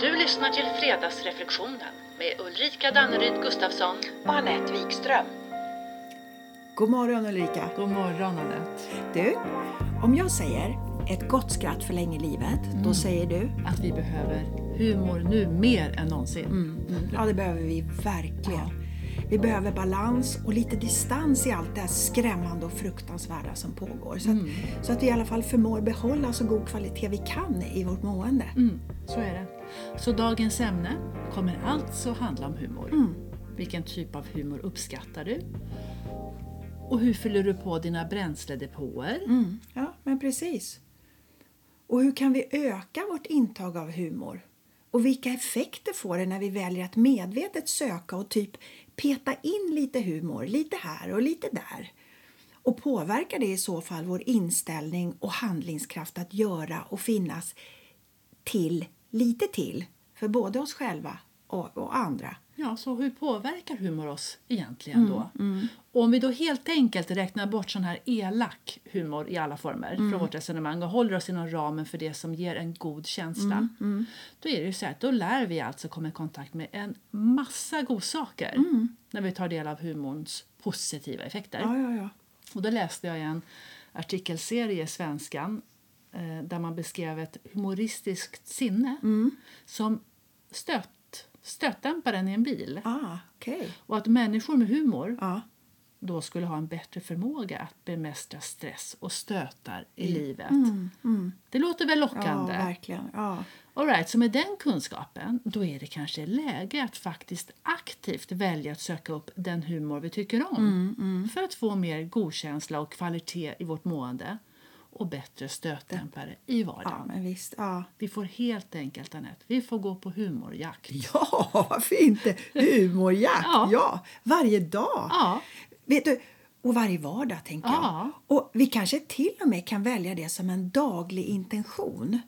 Du lyssnar till Fredagsreflektionen med Ulrika Danneryd Gustafsson. och Anette Wikström. God morgon Ulrika! God morgon Anette. Du, om jag säger ett gott skratt förlänger livet, då säger du? Att vi behöver humor nu mer än någonsin. Mm, Ja, det behöver vi verkligen. Vi behöver balans och lite distans i allt det här skrämmande och fruktansvärda som pågår. Så att, så att vi i alla fall förmår behålla så god kvalitet vi kan i vårt mående. Mm, så är det. Så dagens ämne kommer alltså handla om humor. Vilken typ av humor uppskattar du? Och hur fyller du på dina bränsledepåer? Mm, ja, men precis. Och hur kan vi öka vårt intag av humor? Och vilka effekter får det när vi väljer att medvetet söka och typ peta in lite humor, lite här och lite där? Och påverkar det i så fall vår inställning och handlingskraft att göra och finnas till, lite till, för både oss själva och, och andra? Ja, så hur påverkar humor oss egentligen då? Och om vi då helt enkelt räknar bort sån här elak humor i alla former från vårt resonemang och håller oss inom ramen för det som ger en god känsla. Då är det ju så att då lär vi alltså komma i kontakt med en massa godsaker när vi tar del av humorns positiva effekter. Ja, ja, ja. Och då läste jag i en artikelserie i Svenskan där man beskrev ett humoristiskt sinne som stöt, stötdämparen i en bil. Ah, okej. Och att människor med humor Ja. då skulle ha en bättre förmåga att bemästra stress och stötar i livet. Det låter väl Mm. ja, lockande? verkligen. Ja. All right, så med den kunskapen då är det kanske läge att faktiskt aktivt välja att söka upp den humor vi tycker om Mm, för att få mer godkänsla och kvalitet i vårt mående och bättre stötdämpare i ja, vardagen. visst. Ja. Vi får helt enkelt, Anette, vi får gå på humorjakt. Ja, varför inte? Humorjakt, Ja. ja. Varje dag. Ja. Vet du, och varje vardag, tänker Ja. jag. Och vi kanske till och med kan välja det som en daglig intention.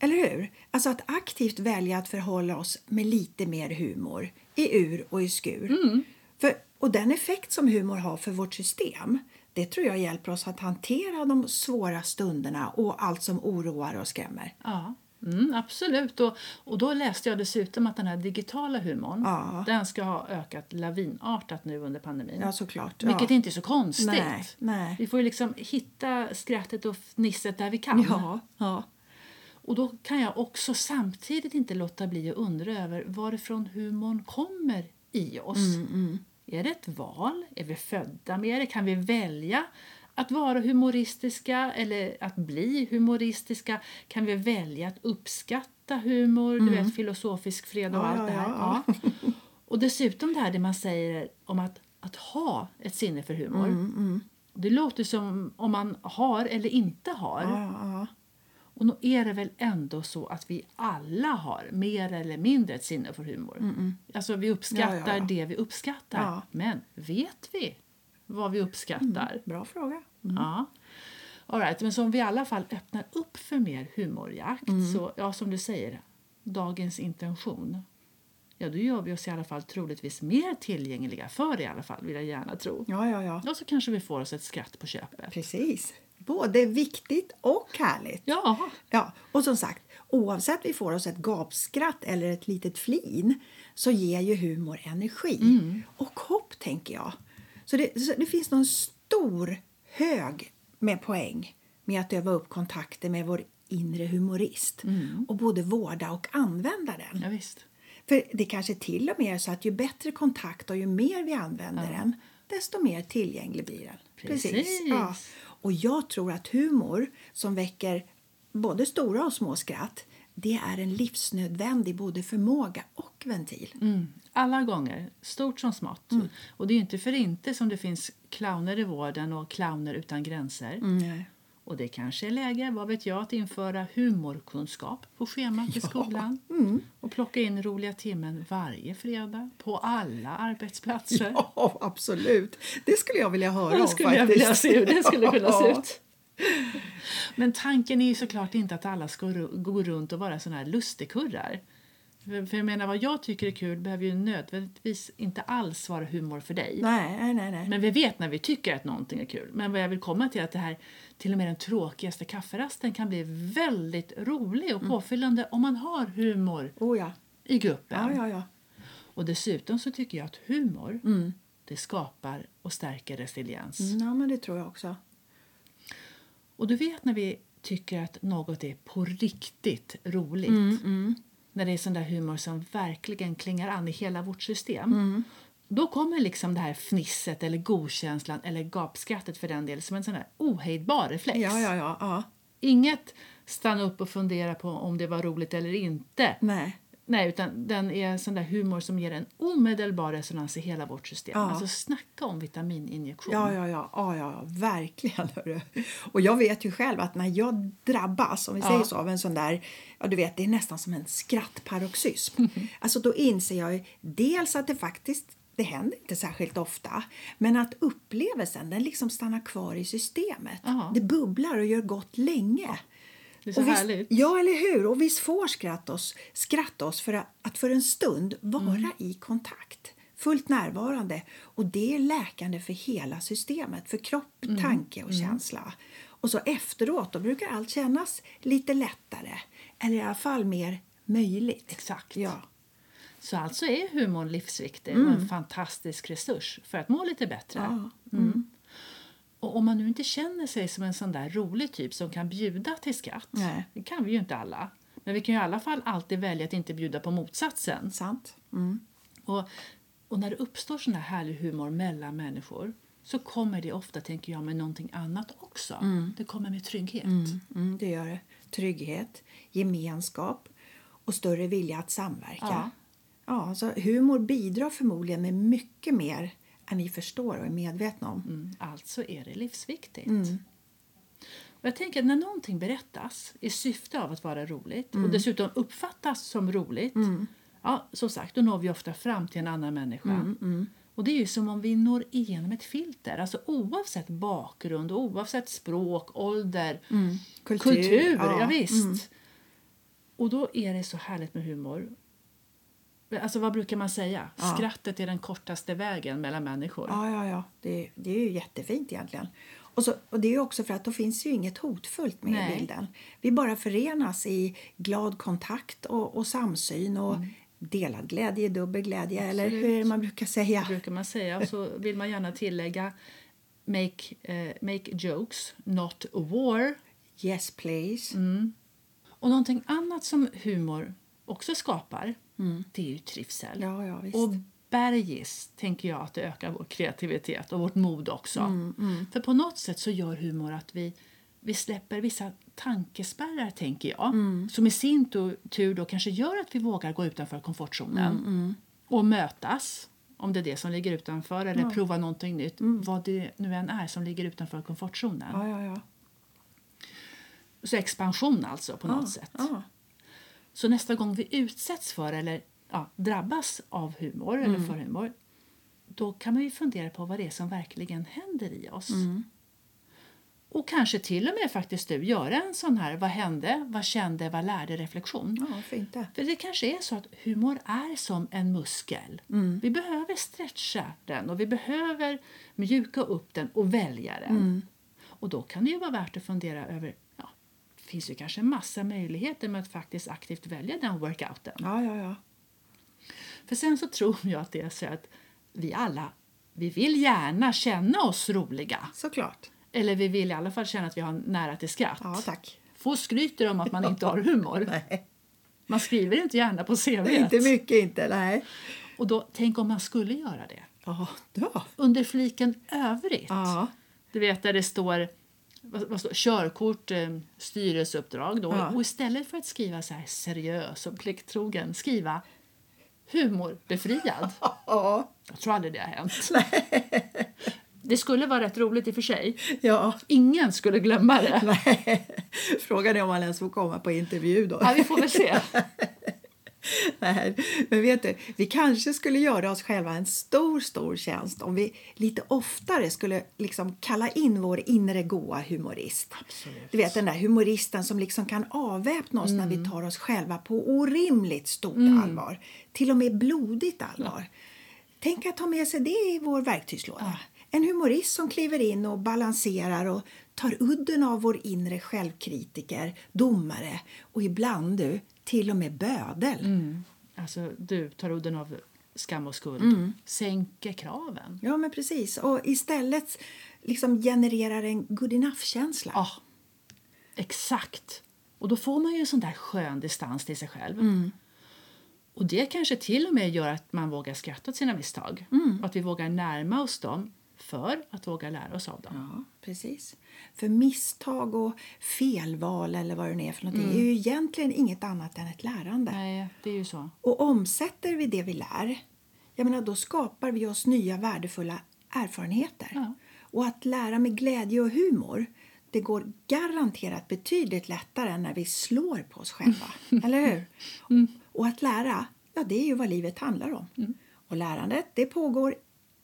Eller hur? Alltså att aktivt välja att förhålla oss med lite mer humor i ur och i skur. Mm. För, och den effekt som humor har för vårt system det tror jag hjälper oss att hantera de svåra stunderna och allt som oroar och skrämmer. Ja, mm, absolut. Och, och då läste jag dessutom att den här digitala humorn Ja. den ska ha ökat lavinartat nu under pandemin. Ja, såklart. Vilket ja. inte är så konstigt. Nej, nej. Vi får ju liksom hitta skrattet och fnisset där vi kan. Ja, ja. Och då kan jag också samtidigt inte låta bli att undra över varifrån humorn kommer i oss. Mm, Är det ett val? Är vi födda med det? Kan vi välja att vara humoristiska eller att bli humoristiska? Kan vi välja att uppskatta humor, du vet filosofisk fred och Mm. Ja, allt det här? ja. Ja. Och dessutom det här det man säger om att, att ha ett sinne för humor. Mm, Det låter som om man har eller inte har. Och nog är det väl ändå så att vi alla har mer eller mindre ett sinne för humor. Alltså vi uppskattar Ja, ja, ja. det vi uppskattar. Men vet vi vad vi uppskattar? Bra fråga. Ja. All right, men så om vi i alla fall öppnar upp för mer humorjakt, Mm. så ja, som du säger, dagens intention, ja då gör vi oss i alla fall troligtvis mer tillgängliga för det i alla fall, vill jag gärna tro. Ja, ja, ja. Och så kanske vi får oss ett skratt på köpet. Precis. Både viktigt och härligt. Ja, Ja, och som sagt, oavsett vi får oss ett gapskratt eller ett litet flin så ger ju humor energi och hopp, tänker jag. Så det, så det finns någon stor hög med poäng med att öva upp kontakter med vår inre humorist och både vårda och använda den. ja visst. För det kanske till och med är så att ju bättre kontakt och ju mer vi använder den, desto mer tillgänglig blir den. Precis. Ja. Och jag tror att humor som väcker både stora och små skratt, det är en livsnödvändig både förmåga och ventil. Mm. Alla gånger, stort som smått. Mm. Och det är inte för inte som det finns clowner i vården och clowner utan gränser. Mm. Och det kanske är läge, vad vet jag, att införa humorkunskap på schemat i skolan. Mm. Och plocka in roliga timmen varje fredag på alla arbetsplatser. Ja, absolut. Det skulle jag vilja höra Det om skulle jag faktiskt. vilja se hur det skulle kunna se Ja. ut. Men tanken är ju såklart inte att alla ska gå runt och vara såna här lustigkurrar. För, jag menar, vad jag tycker är kul behöver ju nödvändigtvis inte alls vara humor för dig. Nej, nej, nej. Men vi vet när vi tycker att någonting är kul. Men vad jag vill komma till är att det här, till och med den tråkigaste kafferasten kan bli väldigt rolig och påfyllande om man har humor Oh ja. i gruppen. Ja, ja, ja. Och dessutom så tycker jag att humor, det skapar och stärker resiliens. Mm, ja, men det tror jag också. Och du vet när vi tycker att något är på riktigt roligt. Mm, När det är sån där humor som verkligen klingar an i hela vårt system. Mm. Då kommer liksom det här fnisset eller godkänslan eller gapskrattet för den del som en sån där ohejdbar reflex. Ja, ja, ja. ja. Inget stanna upp och fundera på om det var roligt eller inte. Nej. Nej, utan den är en sån där humor som ger en omedelbar resonans i hela vårt system. Ja. Alltså snacka om vitamininjektion. Ja, ja, ja, ja, ja, verkligen. Hörru. Och jag vet ju själv att när jag drabbas, om vi Ja. säger så, av en sån där, ja du vet, det är nästan som en skrattparoxysm. Alltså då inser jag ju dels att det faktiskt, det händer inte särskilt ofta, men att upplevelsen, den liksom stannar kvar i systemet. Ja. Det bubblar och gör gott länge. Det är så Och visst, härligt. Ja, eller hur? Och visst får skratt oss, skratta oss för att, att för en stund vara Mm. i kontakt. Fullt närvarande. Och det är läkande för hela systemet. För kropp, Mm. tanke och känsla. Och så efteråt då brukar allt kännas lite lättare. Eller i alla fall mer möjligt. Exakt. Ja. Så alltså är humorn livsviktig och en fantastisk resurs för att må lite bättre. Ja. Mm. Och om man nu inte känner sig som en sån där rolig typ som kan bjuda till skratt, Nej. det kan vi ju inte alla, men vi kan ju i alla fall alltid välja att inte bjuda på motsatsen. Sant. Mm. Och, och när det uppstår sån här härlig humor mellan människor så kommer det ofta, tänker jag, med någonting annat också. Det kommer med trygghet. Mm, det gör det. Trygghet, gemenskap och större vilja att samverka. Ja. Ja, så humor bidrar förmodligen med mycket mer än vi förstår och är medvetna om. Mm, alltså är det livsviktigt. Mm. Och jag tänker att när någonting berättas i syfte av att vara roligt Mm. och dessutom uppfattas som roligt, ja, som sagt, då når vi ofta fram till en annan människa. Mm, Och det är ju som om vi når igenom ett filter, alltså oavsett bakgrund, oavsett språk, ålder, Kultur, kultur, ja, ja, visst. mm. Och då är det så härligt med humor. Alltså vad brukar man säga? Ja. Skrattet är den kortaste vägen mellan människor. Ja, ja, ja. Det, det är ju jättefint egentligen. Och, så, och det är ju också för att då finns ju inget hotfullt med Nej. bilden. Vi bara förenas i glad kontakt och, och samsyn och delad glädje dubbel glädje, eller Absolut. hur är det man brukar säga? brukar man säga. Och så vill man gärna tillägga make, eh, make jokes, not war. Yes, please. Och någonting annat som humor också skapar, det är ju trivsel. Ja, ja. Och bergis tänker jag att det ökar vår kreativitet och vårt mod också. Mm, För på något sätt så gör humor att vi, vi släpper vissa tankespärrar, tänker jag. Mm. Som i sin tur då kanske gör att vi vågar gå utanför komfortzonen. Mm, Och mötas, om det är det som ligger utanför, eller prova någonting nytt. Vad det nu än är som ligger utanför komfortzonen. Mm. Ja, ja, ja. Så expansion alltså på något sätt. Så nästa gång vi utsätts för eller ja, drabbas av humor eller för humor då kan man ju fundera på vad det är som verkligen händer i oss. Och kanske till och med faktiskt du göra en sån här vad hände, vad kände, vad lärde reflektion. ja, fint det. För det kanske är så att humor är som en muskel. Vi behöver stretcha den och vi behöver mjuka upp den och välja den. Och då kan det ju vara värt att fundera över, finns ju kanske en massa möjligheter med att faktiskt aktivt välja den workouten. Ja, ja, ja. För sen så tror jag att det är så att vi alla, vi vill gärna känna oss roliga. Såklart. Eller vi vill i alla fall känna att vi har nära till skratt. Ja, tack. Få skryter om att man inte har humor. Nej, Man skriver inte gärna på CV. inte mycket inte. Nej. Och då, tänk om man skulle göra det. Ja, ja. Under fliken övrigt. Ja, Du vet där det står, vad, vad står körkort, eh, styrelseuppdrag. Då. Ja. Och istället för att skriva så här seriös och plikttrogen, skriva humorbefriad. ja. Jag tror aldrig det har hänt. Det skulle vara rätt roligt i och för sig. ja. Ingen skulle glömma det. Nej. Frågan är om man ens får komma på intervju då. Ja, vi får väl se. Nej, men vet du, vi kanske skulle göra oss själva en stor, stor tjänst om vi lite oftare skulle liksom kalla in vår inre goa humorist. Absolut. Du vet den där humoristen som liksom kan avväpna oss när vi tar oss själva på orimligt stort allvar. Till och med blodigt allvar. Tänk att ta med sig det i vår verktygslåda. En humorist som kliver in och balanserar och tar udden av vår inre självkritiker, domare och ibland du, till och med bödel. Alltså, du tar udden av skam och skuld. Sänker kraven. Ja, men precis. Och istället liksom genererar en good enough-känsla. Ja, exakt. Och då får man ju en sån där skön distans till sig själv. Mm. Och det kanske till och med gör att man vågar skratta åt sina misstag. Mm. Och att vi vågar närma oss dem för att våga lära oss av dem. Ja, precis. För misstag och felval eller vad det nu är för någonting är ju egentligen inget annat än ett lärande. Nej, det är ju så. Och omsätter vi det vi lär, jag menar, då skapar vi oss nya värdefulla erfarenheter. Ja. Och att lära med glädje och humor, det går garanterat betydligt lättare än när vi slår på oss själva. eller hur? Och att lära, ja det är ju vad livet handlar om. Och lärandet, det pågår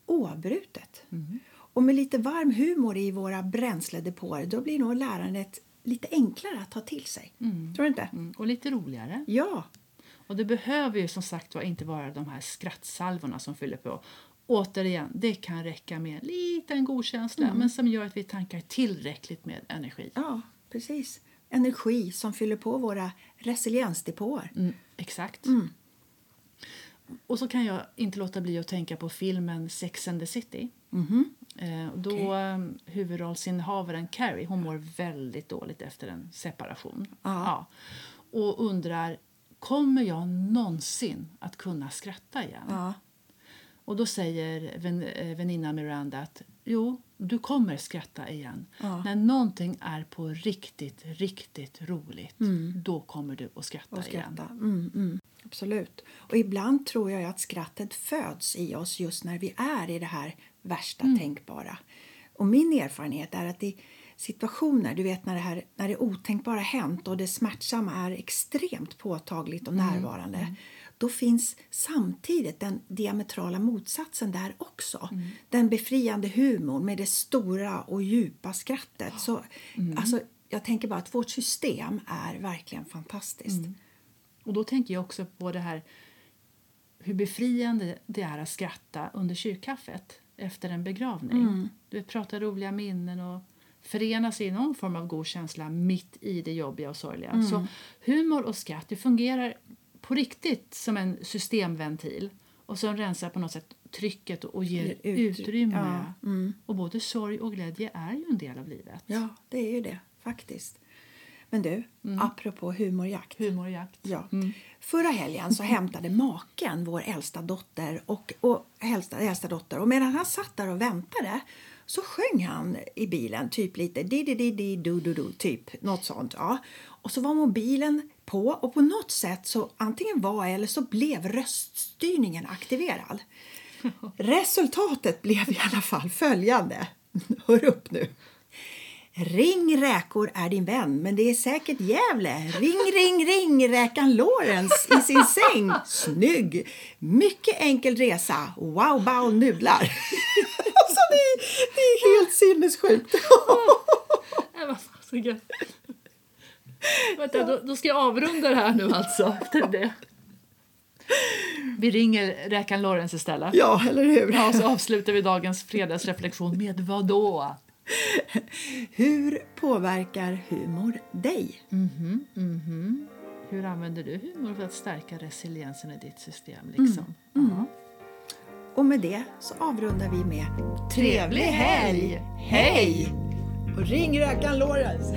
oavbrutet. Och med lite varm humor i våra bränsledepåer, då blir nog lärandet lite enklare att ta till sig. Tror du inte? Mm. Och lite roligare. Ja, Och det behöver ju som sagt var inte vara de här skrattsalvorna som fyller på. Återigen, det kan räcka med en liten god känsla men som gör att vi tankar tillräckligt med energi. Ja, precis. Energi som fyller på våra resiliensdepåer. Mm, exakt. Och så kan jag inte låta bli att tänka på filmen Sex and the City. Eh, och då eh, huvudrollsinnehavaren Carrie hon mår väldigt dåligt efter en separation. Ja. Och undrar, kommer jag någonsin att kunna skratta igen? Ja. Och då säger vän, eh, väninnan Miranda att jo, du kommer skratta igen. Ja. När någonting är på riktigt, riktigt roligt, då kommer du att skratta, Och igen. skratta. Mm, mm, absolut. Och ibland tror jag att skrattet föds i oss just när vi är i det här värsta tänkbara. Och min erfarenhet är att i situationer, du vet när det, här, när det otänkbara hänt och det smärtsamma är extremt påtagligt och närvarande då finns samtidigt den diametrala motsatsen där också. Den befriande humorn med det stora och djupa skrattet. Så, alltså, jag tänker bara att vårt system är verkligen fantastiskt. Och då tänker jag också på det här hur befriande det är att skratta under kyrkkaffet efter en begravning. Du vet, prata roliga minnen och förenas i någon form av god känsla mitt i det jobbiga och sorgliga. Så humor och skratt det fungerar på riktigt som en systemventil och som rensar på något sätt trycket och ger Ger ut- utrymme. ja, Och både sorg och glädje är ju en del av livet. Ja, det är ju det faktiskt. Men du, apropå humorjakt. Humor och jakt. Ja. Förra helgen så hämtade maken vår äldsta dotter och, och äldsta, äldsta dotter och medan han satt där och väntade så sjöng han i bilen typ lite di di di di du du du typ något sånt. Ja. Och så var mobilen på och på något sätt så antingen var eller så blev röststyrningen aktiverad. Resultatet blev i alla fall följande. Hör upp nu. Ring räkor är din vän, men det är säkert Gävle. Ring, ring, ring räkan Lorentz i sin säng. Snygg! Mycket enkel resa. Wow, bao nudlar. alltså, det, är, det är helt sinnessjukt. Nej, vad fasiken. Vänta, då, då ska jag avrunda det här nu alltså. Efter det. Vi ringer räkan Lawrence istället. ja, eller hur? Ja, och så avslutar vi dagens fredagsreflektion med vad då? Hur påverkar humor dig? Hur använder du humor för att stärka resiliensen i ditt system? Liksom? Ja. Och med det så avrundar vi med Trevlig helg! Hej! Och ring räkan Lorentz!